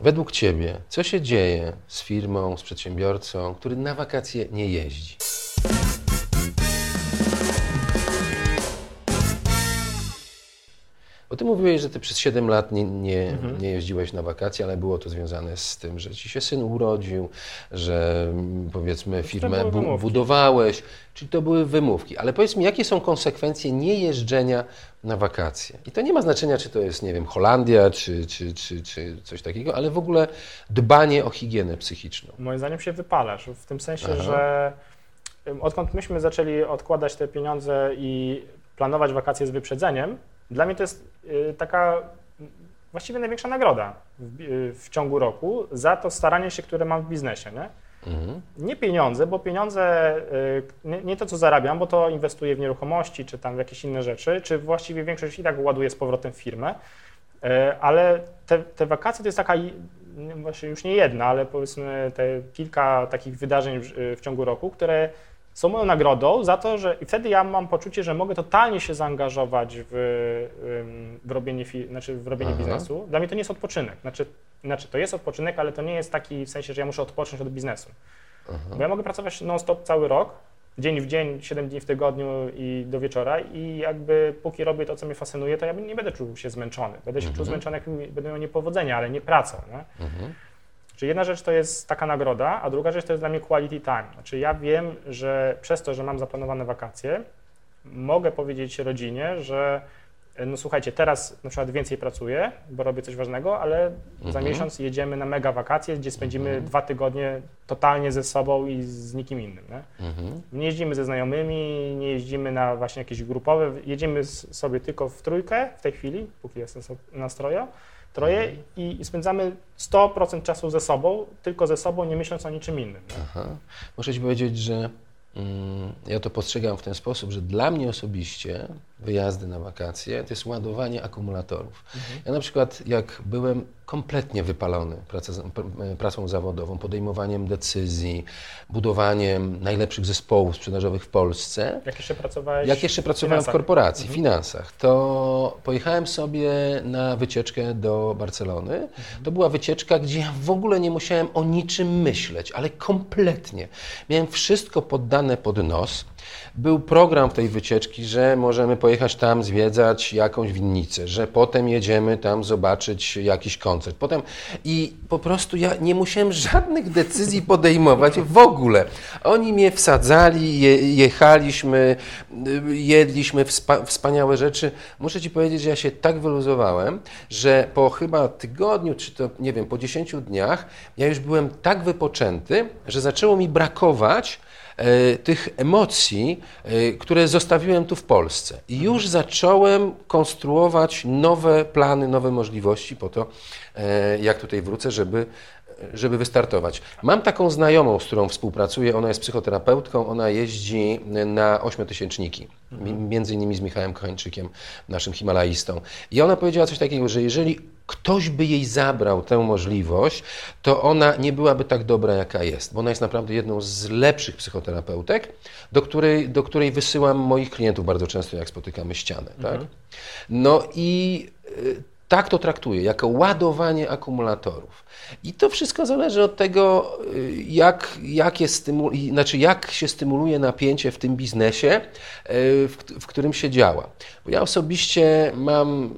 Według Ciebie, co się dzieje z firmą, z przedsiębiorcą, który na wakacje nie jeździ? Bo ty mówiłeś, że ty przez 7 lat nie, nie, mhm. nie jeździłeś na wakacje, ale było to związane z tym, że ci się syn urodził, że mm, powiedzmy firmę bu budowałeś, czyli to były wymówki. Ale powiedz mi, jakie są konsekwencje niejeżdżenia na wakacje? I to nie ma znaczenia, czy to jest, nie wiem, Holandia, czy, czy, czy, czy coś takiego, ale w ogóle dbanie o higienę psychiczną. Moim zdaniem się wypalasz, w tym sensie, Aha. że odkąd myśmy zaczęli odkładać te pieniądze i planować wakacje z wyprzedzeniem, dla mnie to jest y, taka właściwie największa nagroda w, y, w, ciągu roku za to staranie się, które mam w biznesie. Nie, mhm. nie pieniądze, bo pieniądze, y, nie, nie, to co zarabiam, bo to inwestuję w nieruchomości czy tam w jakieś inne rzeczy, czy właściwie większość i tak ładuję z powrotem w firmę, ale te, te wakacje to jest taka właśnie już nie jedna, ale powiedzmy te kilka takich wydarzeń w, w ciągu roku, które są moją nagrodą za to, że i wtedy ja mam poczucie, że mogę totalnie się zaangażować w, w robienie, znaczy w robienie biznesu. Dla mnie to nie jest odpoczynek. Znaczy, znaczy, to jest odpoczynek, ale to nie jest taki w sensie, że ja muszę odpocząć od biznesu. Aha. Bo ja mogę pracować non-stop cały rok, dzień w dzień, 7 dni w tygodniu i do wieczora i jakby póki robię to, co mnie fascynuje, to ja nie będę czuł się zmęczony. Będę się mhm. czuł zmęczony, jak będę miał niepowodzenia, ale nie pracą. Nie? Mhm. Czyli jedna rzecz to jest taka nagroda, a druga rzecz to jest dla mnie quality time. Znaczy ja wiem, że przez to, że mam zaplanowane wakacje, mogę powiedzieć rodzinie, że no słuchajcie, teraz na przykład więcej pracuję, bo robię coś ważnego, ale mhm. za miesiąc jedziemy na mega wakacje, gdzie spędzimy mhm. dwa tygodnie totalnie ze sobą i z nikim innym. Nie? Mhm. nie jeździmy ze znajomymi, nie jeździmy na właśnie jakieś grupowe, jedziemy sobie tylko w trójkę w tej chwili, póki jestem nastroju troje i spędzamy 100% czasu ze sobą, tylko ze sobą, nie myśląc o niczym innym. Aha. Muszę Ci powiedzieć, że mm, ja to postrzegam w ten sposób, że dla mnie osobiście wyjazdy na wakacje to jest ładowanie akumulatorów. Mhm. Ja na przykład jak byłem kompletnie wypalony pracą, pracą zawodową, podejmowaniem decyzji, budowaniem najlepszych zespołów sprzedażowych w Polsce. Jak jeszcze pracowałeś? Jak jeszcze pracowałem w, w korporacji, mhm. finansach, to pojechałem sobie na wycieczkę do Barcelony. Mhm. To była wycieczka, gdzie ja w ogóle nie musiałem o niczym myśleć, ale kompletnie. Miałem wszystko poddane pod nos. Był program tej wycieczki, że możemy pojechać tam zwiedzać jakąś winnicę, że potem jedziemy tam zobaczyć jakiś koncert. Potem i po prostu ja nie musiałem żadnych decyzji podejmować w ogóle. Oni mnie wsadzali, je, jechaliśmy, jedliśmy wspa wspaniałe rzeczy. Muszę Ci powiedzieć, że ja się tak wyluzowałem, że po chyba tygodniu, czy to nie wiem, po 10 dniach, ja już byłem tak wypoczęty, że zaczęło mi brakować tych emocji, e, które zostawiłem tu w Polsce. I już zacząłem konstruować nowe plany, nowe możliwości po to, e, jak tutaj wrócę, żeby żeby wystartować. Mam taką znajomą, z którą współpracuję, ona jest psychoterapeutką, ona jeździ na ośmiotysięczniki, mhm. między innymi z Michałem Kochańczykiem, naszym himalaistą. I ona powiedziała coś takiego, że jeżeli ktoś by jej zabrał tę możliwość, to ona nie byłaby tak dobra, jaka jest, bo ona jest naprawdę jedną z lepszych psychoterapeutek, do której, do której wysyłam moich klientów bardzo często, jak spotykamy ścianę. Tak? Mhm. No i y, tak to traktuję, jako ładowanie akumulatorów. I to wszystko zależy od tego, y, jak, jak, znaczy jak się stymuluje napięcie w tym biznesie, y, w, w którym się działa. Bo ja osobiście mam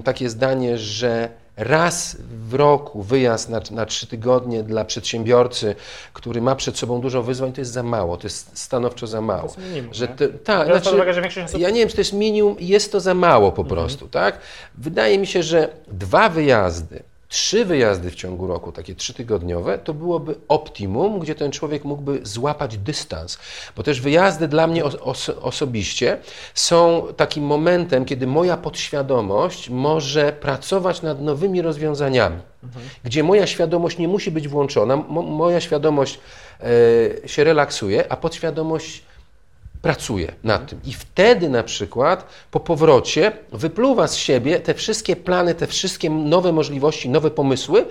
y, takie zdanie, że raz w roku wyjazd na, na trzy tygodnie dla przedsiębiorcy, który ma przed sobą dużo wyzwań, to jest za mało, to jest stanowczo za mało. To minimum, że te, ta, znaczy, uwagę, że większość osób... Ja nie wiem, czy to jest minimum, jest to za mało po mhm. prostu, tak? Wydaje mi się, że dwa wyjazdy trzy wyjazdy w ciągu roku, takie trzytygodniowe, to byłoby optimum, gdzie ten człowiek mógłby złapać dystans. Bo też wyjazdy dla mnie os osobiście są takim momentem, kiedy moja podświadomość może pracować nad nowymi rozwiązaniami. Mhm. Gdzie moja świadomość nie musi być włączona, moja świadomość e, się relaksuje, a podświadomość pracuje nad tym. I wtedy na przykład po powrocie wypluwa z siebie te wszystkie plany, te wszystkie nowe możliwości, nowe pomysły,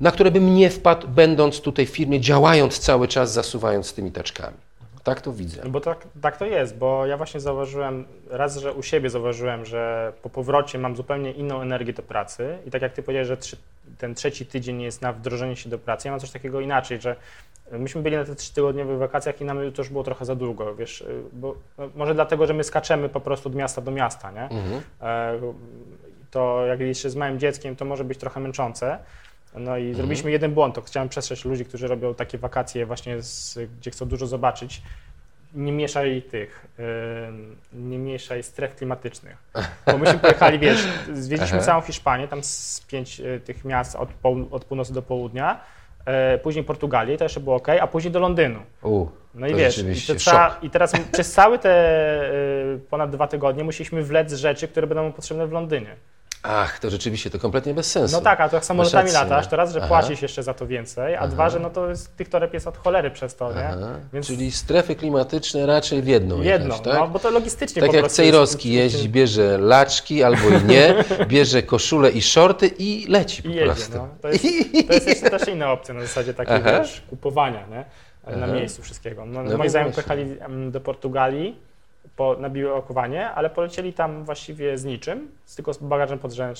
na które bym nie wpadł, będąc tutaj w firmie, działając cały czas, zasuwając tymi taczkami. Tak to widzę. Bo tak, tak to jest, bo ja właśnie zauważyłem, raz, że u siebie zauważyłem, że po powrocie mam zupełnie inną energię do pracy i tak jak ty powiedziałeś, że trzy, ten trzeci tydzień jest na wdrożenie się do pracy, ja mam coś takiego inaczej, że myśmy byli na tych trzytygodniowych wakacjach i nam to już było trochę za długo, wiesz, bo no, może dlatego, że my skaczemy po prostu od miasta do miasta, nie? Mhm. E, to jak jeszcze z małym dzieckiem, to może być trochę męczące, no i mhm. zrobiliśmy jeden błąd, to chciałem przestrzec ludzi, którzy robią takie wakacje właśnie, z, gdzie chcą dużo zobaczyć. Nie mieszaj tych, yy, nie mieszaj stref klimatycznych. Bo myśmy pojechali, wiesz, zwiedziliśmy Aha. całą Hiszpanię, tam z pięć y, tych miast od, od północy do południa, y, później Portugalię, to jeszcze było ok, a później do Londynu. U, no i wiesz, i, trzeba, i, teraz przez całe te y, ponad dwa tygodnie musieliśmy wlec rzeczy, które będą potrzebne w Londynie. Ach, to rzeczywiście, to kompletnie bez sensu. No tak, a to jak samolotami latasz, to raz, że Aha. płacisz jeszcze za to więcej, a Aha. dwa, że no to jest, tych toreb jest od cholery przez to, nie? Więc... Czyli strefy klimatyczne raczej w jedną Jedną, tak? no, bo to logistycznie Tak jak Cejrowski jeździ, bierze laczki albo i nie, bierze koszulę i shorty i leci po I jedzie, prostu. No. To, jest, to jest jeszcze też inna opcja na zasadzie takiego wiesz, kupowania, nie? Na miejscu wszystkiego. No, no moi znajomi pojechali do Portugalii, po, na biurkowanie, ale polecieli tam właściwie z niczym, z tylko z bagażem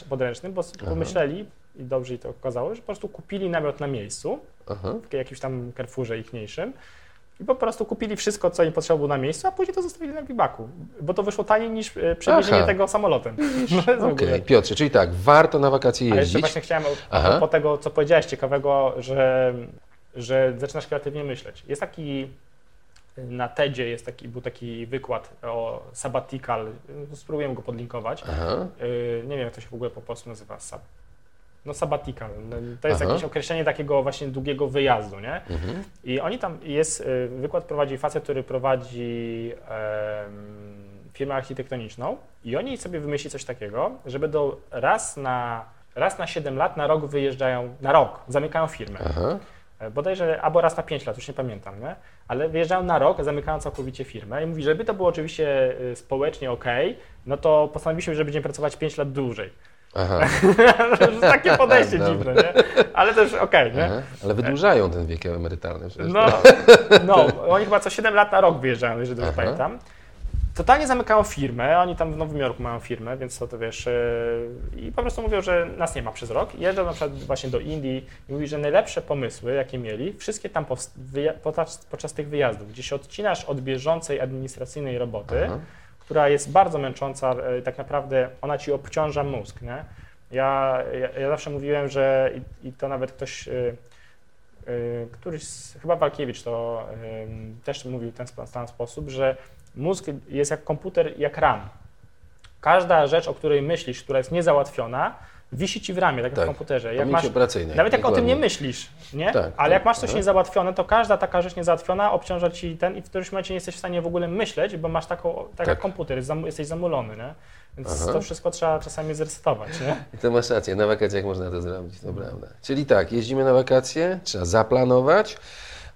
podręcznym, bo Aha. pomyśleli, i dobrze i to okazało, że po prostu kupili namiot na miejscu, Aha. w jakimś tam Carrefourze ichniejszym, i po prostu kupili wszystko, co im potrzeba było na miejscu, a później to zostawili na bibaku, bo to wyszło taniej niż e, przewiezienie Aha. tego samolotem. No, Okej, okay. Piotrze, czyli tak, warto na wakacje jeździć. A jeszcze właśnie chciałem, Aha. po tego, co powiedziałeś ciekawego, że, że zaczynasz kreatywnie myśleć. Jest taki na TEDzie jest taki, był taki wykład o sabbatical, spróbujemy go podlinkować. Aha. Y, nie wiem, jak to się w ogóle po polsku nazywa. No sabbatical. No, to jest Aha. jakieś określenie takiego właśnie długiego wyjazdu, nie? Mhm. I oni tam jest, y, wykład prowadzi facet, który prowadzi um, firmę architektoniczną i oni sobie wymyślili coś takiego, że będą raz na, raz na 7 lat na rok wyjeżdżają, na rok, zamykają firmę. Aha. E, bodajże albo raz na 5 lat, już nie pamiętam, nie? Ale wyjeżdżają na rok, zamykają całkowicie firmę i mówi, żeby to było oczywiście y, społecznie ok, no to postanowiliśmy, że będziemy pracować 5 lat dłużej. Aha. Takie podejście dziwne, nie? Ale też okej, okay, nie? Aha. Ale wydłużają ten wiek emerytalny przecież. No, no, oni chyba co 7 lat na rok wyjeżdżają, jeżeli dobrze pamiętam totalnie zamykają firmę, oni tam w Nowym Jorku mają firmę, więc to, to wiesz, yy, i po prostu mówią, że nas nie ma przez rok. Jeżdżą na przykład właśnie do Indii i mówi, że najlepsze pomysły, jakie mieli, wszystkie tam podczas, podczas tych wyjazdów, gdzie się odcinasz od bieżącej administracyjnej roboty, Aha. która jest bardzo męcząca, yy, tak naprawdę ona ci obciąża mózg, nie? Ja, ja, ja zawsze mówiłem, że i, i to nawet ktoś yy, któryś, chyba Walkiewicz to też mówił w ten, w ten sposób, że Mózg jest jak komputer, jak RAM. Każda rzecz, o której myślisz, która jest niezałatwiona, wisi ci w ramie, tak, tak. w komputerze. Jak masz, nawet jak o tym nie myślisz, nie? Tak, Ale tak, jak masz coś niezałatwione, to każda taka rzecz niezałatwiona obciąża ci ten i w którymś momencie nie jesteś w stanie w ogóle myśleć, bo masz taką, tak, jak tak. komputer, jesteś zamulony, nie? Więc Aha. to wszystko trzeba czasami zresetować, nie? I to masz rację, na wakacjach można to zrobić, to prawda. Czyli tak, jeździmy na wakacje, trzeba zaplanować,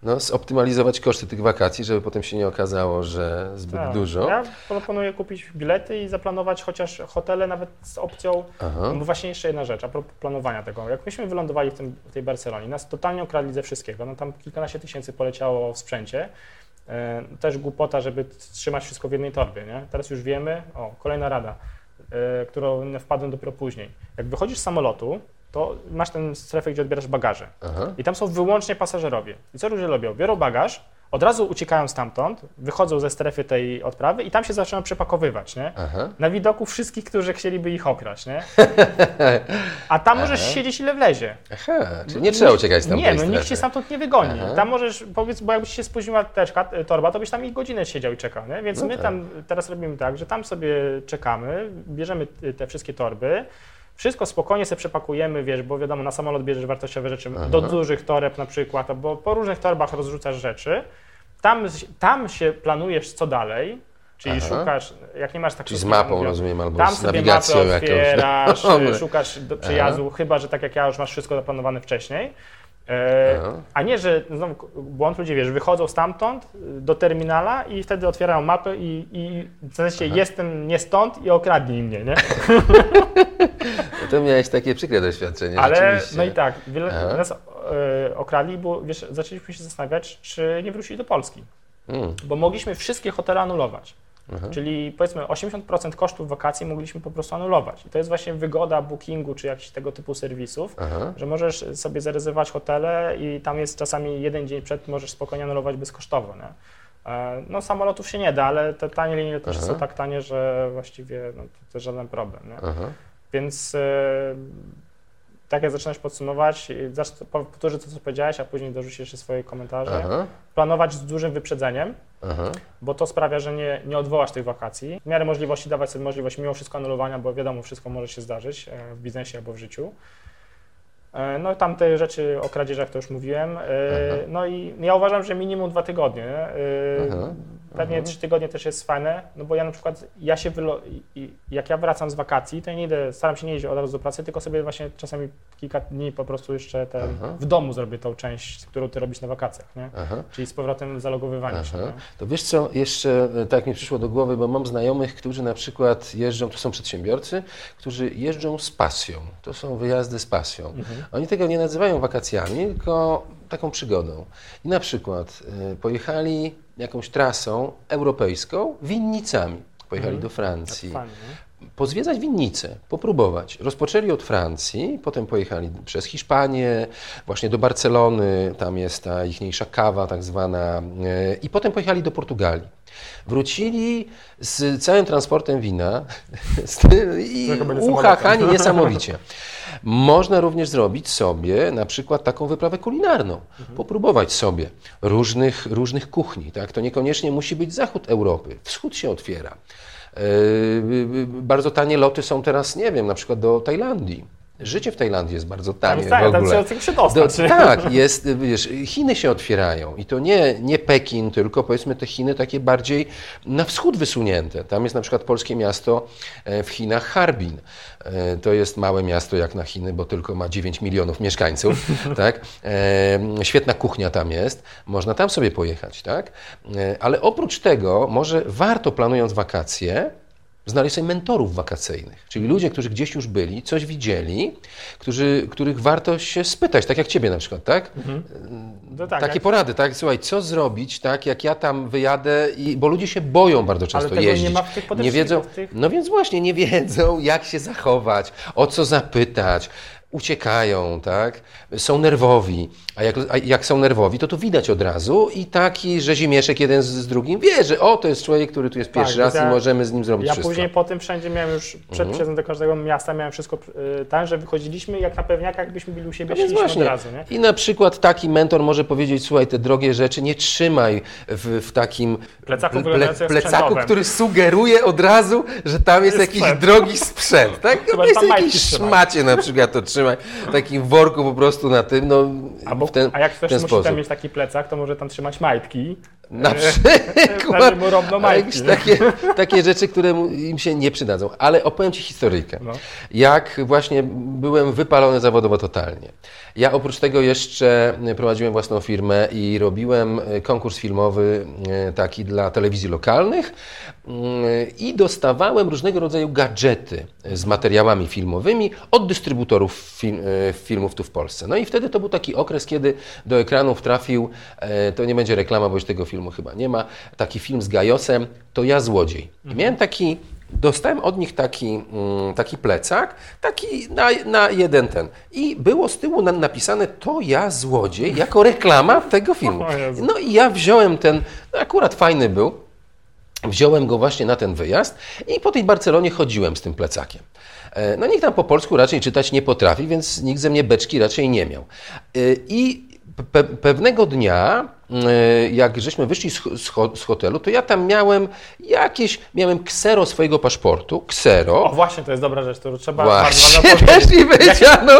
no, zoptymalizować koszty tych wakacji, żeby potem się nie okazało, że zbyt tak. dużo. Ja proponuję kupić bilety i zaplanować chociaż hotele nawet z opcją, Aha. bo właśnie jeszcze jedna rzecz, a propos planowania tego. Jak myśmy wylądowali w, tym, w tej Barcelonie, nas totalnie okradli ze wszystkiego, no tam kilkanaście tysięcy poleciało w sprzęcie, e, też głupota, żeby trzymać wszystko w jednej torbie, nie? Teraz już wiemy, o, kolejna rada, e, którą wpadłem dopiero później. Jak wychodzisz z samolotu, to masz tę strefę, gdzie odbierasz bagaże. Aha. I tam są wyłącznie pasażerowie. I co ludzie robią? Biorą bagaż, od razu uciekają stamtąd, wychodzą ze strefy tej odprawy i tam się zaczynają przepakowywać, nie? Aha. Na widoku wszystkich, którzy chcieliby ich okraść, nie? A tam możesz Aha. siedzieć ile wlezie. Aha, czyli nie trzeba uciekać tam Nie, no nikt cię stamtąd nie wygoni. Aha. Tam możesz, powiedz, bo jakbyś się spóźniła teczka, torba, to byś tam i godzinę siedział i czekał, nie? Więc no my tak. tam teraz robimy tak, że tam sobie czekamy, bierzemy te wszystkie torby, wszystko spokojnie sobie przepakujemy, wiesz, bo wiadomo, na samolot bierzesz wartościowe rzeczy, Aha. do dużych toreb na przykład, bo po różnych torbach rozrzucasz rzeczy. Tam, tam się planujesz co dalej, Czyli Aha. szukasz, jak nie masz tak Czyli z mapą, mówią, rozumiem, albo tam z nawigacją mapę otwierasz, jakąś. szukasz do przyjazdu, Aha. chyba, że tak jak ja już masz wszystko zaplanowane wcześniej. E, a nie, że znowu błąd ludzie, wiesz, wychodzą stamtąd y, do terminala i wtedy otwierają mapę i, i w sensie Aha. jestem nie stąd i okradnij mnie, nie? No to miałeś takie przykre doświadczenie, Ale, no i tak, wiele Aha. nas e, okradli, bo wiesz, zaczęliśmy się zastanawiać, czy nie wrócili do Polski. mm. bo mogliśmy wszystkie hotele anulować. Aha. Czyli powiedzmy 80% kosztów wakacji mogliśmy po prostu anulować. I to jest właśnie wygoda bookingu czy jakichś tego typu serwisów, Aha. że możesz sobie zarezerwować hotele i tam jest czasami jeden dzień przed, możesz spokojnie anulować bezkosztowo. Nie? E, no samolotów się nie da, ale te tanie linie też są tak tanie, że właściwie no, to jest żaden problem. Więc e, tak jak zaczynasz podsumować, powtórzę to, co powiedziałeś, a później dorzucisz jeszcze swoje komentarze. Aha. Planować z dużym wyprzedzeniem, Aha. bo to sprawia, że nie, nie odwołasz tych wakacji. W miarę możliwości dawać sobie możliwość mimo wszystko anulowania, bo wiadomo, wszystko może się zdarzyć e, w biznesie albo w życiu. E, no tam te rzeczy o kradzieżach to już mówiłem. Aha. No i ja uważam, że minimum dwa tygodnie. Aha. Pewnie mhm. trzy tygodnie też jest fajne, no bo ja na przykład, ja się wylo... jak ja wracam z wakacji, to ja nie idę, staram się nie iść od razu do pracy, tylko sobie właśnie czasami kilka dni po prostu jeszcze w domu zrobię tą część, którą ty robisz na wakacjach, nie? Aha. Czyli z powrotem zalogowywanie się. To wiesz co, jeszcze e, tak mi przyszło do głowy, bo mam znajomych, którzy na przykład jeżdżą, to są przedsiębiorcy, którzy jeżdżą z pasją. To są wyjazdy z pasją. Mhm. Oni tego nie nazywają wakacjami, tylko taką przygodą. I na przykład y, pojechali jakąś trasą europejską winnicami. Pojechali mhm. do Francji. Pozwiedzać winnice, popróbować. Rozpoczęli od Francji, potem pojechali przez Hiszpanię, właśnie do Barcelony, tam jest ta ichniejsza kawa tak zwana, y, i potem pojechali do Portugalii. Wrócili z całym transportem wina i uchachani niesamowicie. Można również zrobić sobie na przykład taką wyprawę kulinarną, mhm. popróbować sobie różnych, różnych kuchni. Tak? To niekoniecznie musi być zachód Europy, wschód się otwiera. Yy, bardzo tanie loty są teraz, nie wiem, na przykład do Tajlandii. Życie w Tajlandii jest bardzo tanie tam, w ogóle. Tam się dostać. Do, tak, jest, wiesz, Chiny się otwierają i to nie, nie Pekin, tylko powiedzmy te Chiny takie bardziej na wschód wysunięte. Tam jest na przykład polskie miasto e, w Chinach Harbin. E, to jest małe miasto jak na Chiny, bo tylko ma 9 milionów mieszkańców, tak? E, świetna kuchnia tam jest, można tam sobie pojechać, tak? Ale oprócz tego może warto planując wakacje, znaleźć sobie mentorów wakacyjnych, czyli ludzie, którzy gdzieś już byli, coś widzieli, którzy, których warto się spytać, tak jak ciebie na przykład, tak? Mhm. No tak Takie jak... porady, tak? Słuchaj, co zrobić, tak, jak ja tam wyjadę, i, bo ludzie się boją bardzo często Ale jeździć. nie ma w tych nie wiedzą, tych... No więc właśnie, nie wiedzą, jak się zachować, o co zapytać, uciekają, tak? są nerwowi. A jak, a jak, są nerwowi, to to widać od razu i taki rzezimieszek jeden z, z drugim wie, że o, to jest człowiek, który tu jest pierwszy tak, raz ja, i możemy z nim zrobić ja wszystko. Ja później po tym wszędzie miałem już, przed mhm. przyjazdem do każdego miasta miałem wszystko y, tak, że wychodziliśmy jak na pewniakach, jakbyśmy byli u siebie, no szliśmy właśnie. od razu. Nie? I na przykład taki mentor może powiedzieć, słuchaj, te drogie rzeczy nie trzymaj w, w takim plecaku, ple, plecaku który sugeruje od razu, że tam jest, jest jakiś sprzęt. drogi sprzęt. Tak? Chyba, jest jakiś szmacie na przykład to trzymaj, w takim worku po prostu na tym, no Albo, ten, A jak ktoś musi sposób. tam mieć taki plecak, to może tam trzymać majtki. Na przykład. majtki. Takie, takie rzeczy, które im się nie przydadzą. Ale opowiem Ci historyjkę. No. Jak właśnie byłem wypalony zawodowo totalnie. Ja oprócz tego jeszcze prowadziłem własną firmę i robiłem konkurs filmowy e, taki dla telewizji lokalnych mm, i dostawałem różnego rodzaju gadżety z materiałami filmowymi od dystrybutorów film, e, filmów tu w Polsce. No i wtedy to był taki okres, kiedy do ekranów trafił, e, to nie będzie reklama, bo już tego filmu chyba nie ma, taki film z Gajosem, to ja złodziej. I mhm. miałem taki dostałem od nich taki, mm, taki plecak, taki na, na jeden ten. I było z tyłu napisane to ja złodziej, jako reklama tego filmu. No i ja wziąłem ten, akurat fajny był, wziąłem go właśnie na ten wyjazd i po tej Barcelonie chodziłem z tym plecakiem. E, no nikt tam po polsku raczej czytać nie potrafi, więc nikt ze mnie beczki raczej nie miał. E, I pe pewnego dnia, e, jak żeśmy wyszli z, z, hotelu, to ja tam miałem jakieś, miałem ksero swojego paszportu, ksero. O właśnie, to jest dobra rzecz, to trzeba właśnie, bardzo też mi powiedziano,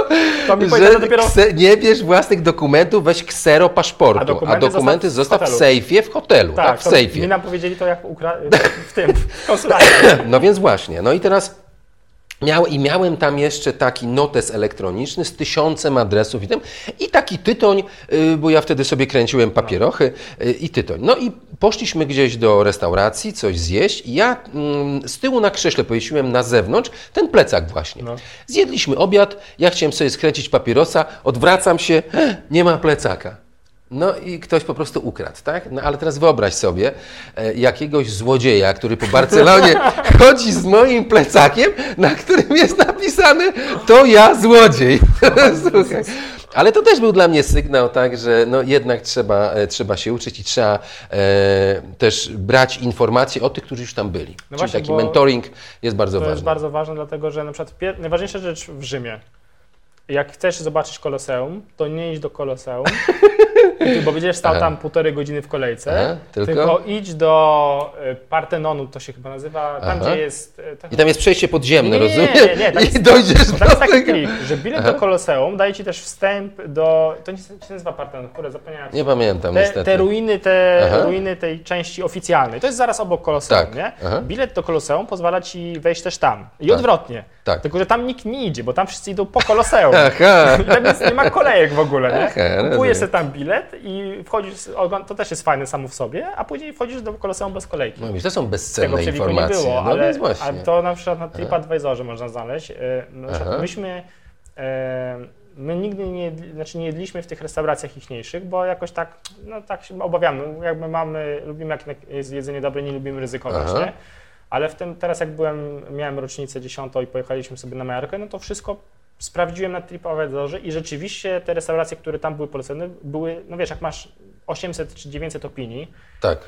to mi że dopiero... nie bierz własnych dokumentów, weź ksero paszportu, a dokumenty, a dokumenty zostaw, w, w sejfie w hotelu, tak, tak w sejfie. Mi nam powiedzieli to jak ukra... w tym, w konsulacie. No więc właśnie, no i teraz Miał, I miałem tam jeszcze taki notes elektroniczny z tysiącem adresów i, tym, i taki tytoń, y, bo ja wtedy sobie kręciłem papierochy y, i tytoń. No i poszliśmy gdzieś do restauracji, coś zjeść i ja mm, z tyłu na krześle powiesiłem na zewnątrz ten plecak właśnie. No. Zjedliśmy obiad, ja chciałem sobie skręcić papierosa, odwracam się, nie ma plecaka. No i ktoś po prostu ukradł, tak? No ale teraz wyobraź sobie e, jakiegoś złodzieja, który po Barcelonie chodzi z moim plecakiem, na którym jest napisane to ja złodziej. Słuchaj. Ale to też był dla mnie sygnał, tak, że no jednak trzeba, e, trzeba się uczyć i trzeba e, też brać informacje od tych, którzy już tam byli. No Czyli właśnie, taki mentoring jest bardzo to ważny. To jest bardzo ważne, dlatego że na przykład najważniejsza rzecz w Rzymie jak chcesz zobaczyć Koloseum, to nie idź do Koloseum, bo będziesz stał Aha. tam półtorej godziny w kolejce, Aha, tylko? tylko? idź do e, Partenonu, to się chyba nazywa, tam Aha. gdzie jest... E, I tam jest przejście podziemne, nie, rozumiem? Nie, nie, nie. Tak I dojdziesz do jest taki trik, że bilet do Koloseum daje ci też wstęp do... To nie się nazywa Partenon, które zapomniałem. Nie pamiętam te, niestety. Te ruiny, te ruiny tej części oficjalnej, to jest zaraz obok Koloseum, tak. nie? Bilet do Koloseum pozwala ci wejść też tam. I tak. odwrotnie. Tak. Tylko, że tam nikt nie idzie, bo tam wszyscy idą po Koloseum. Aha. Tam jest, nie ma kolejek w ogóle, nie? Aha, Kupujesz sobie tam bilet i wchodzisz, to też jest fajne samo w sobie, a później wchodzisz do Koloseum bez kolejki. No to są bezcenne Tego informacje. nie było, no, ale, ale to na przykład na TripAdvisorze można znaleźć. E, myśmy e, my nigdy nie, znaczy nie jedliśmy w tych restauracjach ichniejszych, bo jakoś tak, no tak się obawiamy, jakby mamy, lubimy jak jest jedzenie dobre, nie lubimy ryzykować, nie? Ale w tym, teraz jak byłem, miałem rocznicę 10 i pojechaliśmy sobie na Majorkę, no to wszystko sprawdziłem na TripAdvisorze i rzeczywiście te restauracje, które tam były polecone, były, no wiesz, jak masz 800 czy 900 opinii, tak.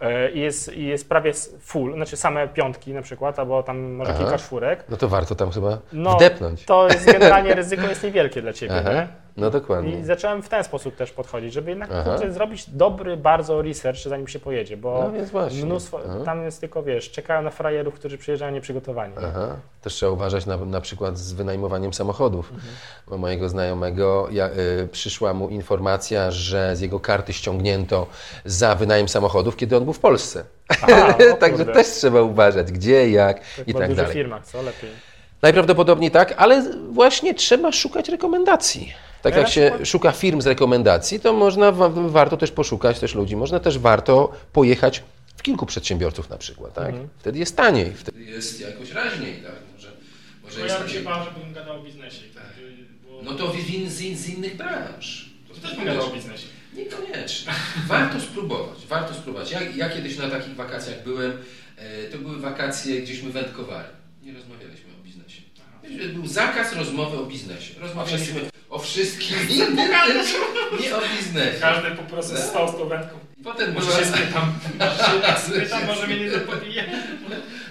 E, i jest, i jest prawie full, znaczy same piątki na przykład, albo tam może Aha. kilka czwórek. No to warto tam chyba no, wdepnąć. To jest generalnie ryzyko jest niewielkie dla Ciebie, nie? No dokładnie. I zacząłem w ten sposób też podchodzić, żeby jednak kurczę, zrobić dobry bardzo research, zanim się pojedzie, bo no mnóstwo, tam jest tylko, wiesz, czekają na frajerów, którzy przyjeżdżają nieprzygotowani. Aha. Też trzeba uważać na, na przykład z wynajmowaniem samochodów. Mhm. Bo mojego znajomego ja, y, przyszła mu informacja, że z jego karty ściągnięto za wynajem samochodów, kiedy on był w Polsce. Aha, Także też trzeba uważać, gdzie, jak tak i tak dalej. W firmach, co lepiej. Najprawdopodobniej tak, ale właśnie trzeba szukać rekomendacji. Tak jak się szuka firm z rekomendacji, to można, warto też poszukać też ludzi. Można też warto pojechać w kilku przedsiębiorców na przykład, tak? Mhm. Wtedy jest taniej, wtedy jest jakoś raźniej, tak? Może, może jest ja bym się bał, żebym gadał o biznesie. Tak. Bo... No to z, z, z innych branż. To też bym gadał o biznesie. Niekoniecznie. Warto spróbować, warto spróbować. Ja, ja kiedyś na takich wakacjach byłem, e, to były wakacje, gdzieśmy wędkowali. Nie rozmawialiśmy o biznesie. Był zakaz rozmowy o biznesie. Rozmawialiśmy o wszystkim innym, nie o biznesie. Każdy po prostu stał z tą wędką. Potem może się spytam, się spytam, może mnie nie zapobije.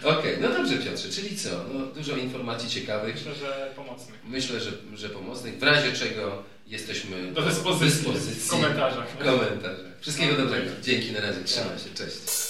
Okej, okay, no dobrze Piotrze, czyli co? No, dużo informacji ciekawych. Myślę, że pomocnych. Myślę, że, że pomocnych. W razie czego jesteśmy do dyspozycji, w komentarzach. W komentarzach. Wszystkiego dobrego. Dzięki, na razie. Trzymaj się. Cześć.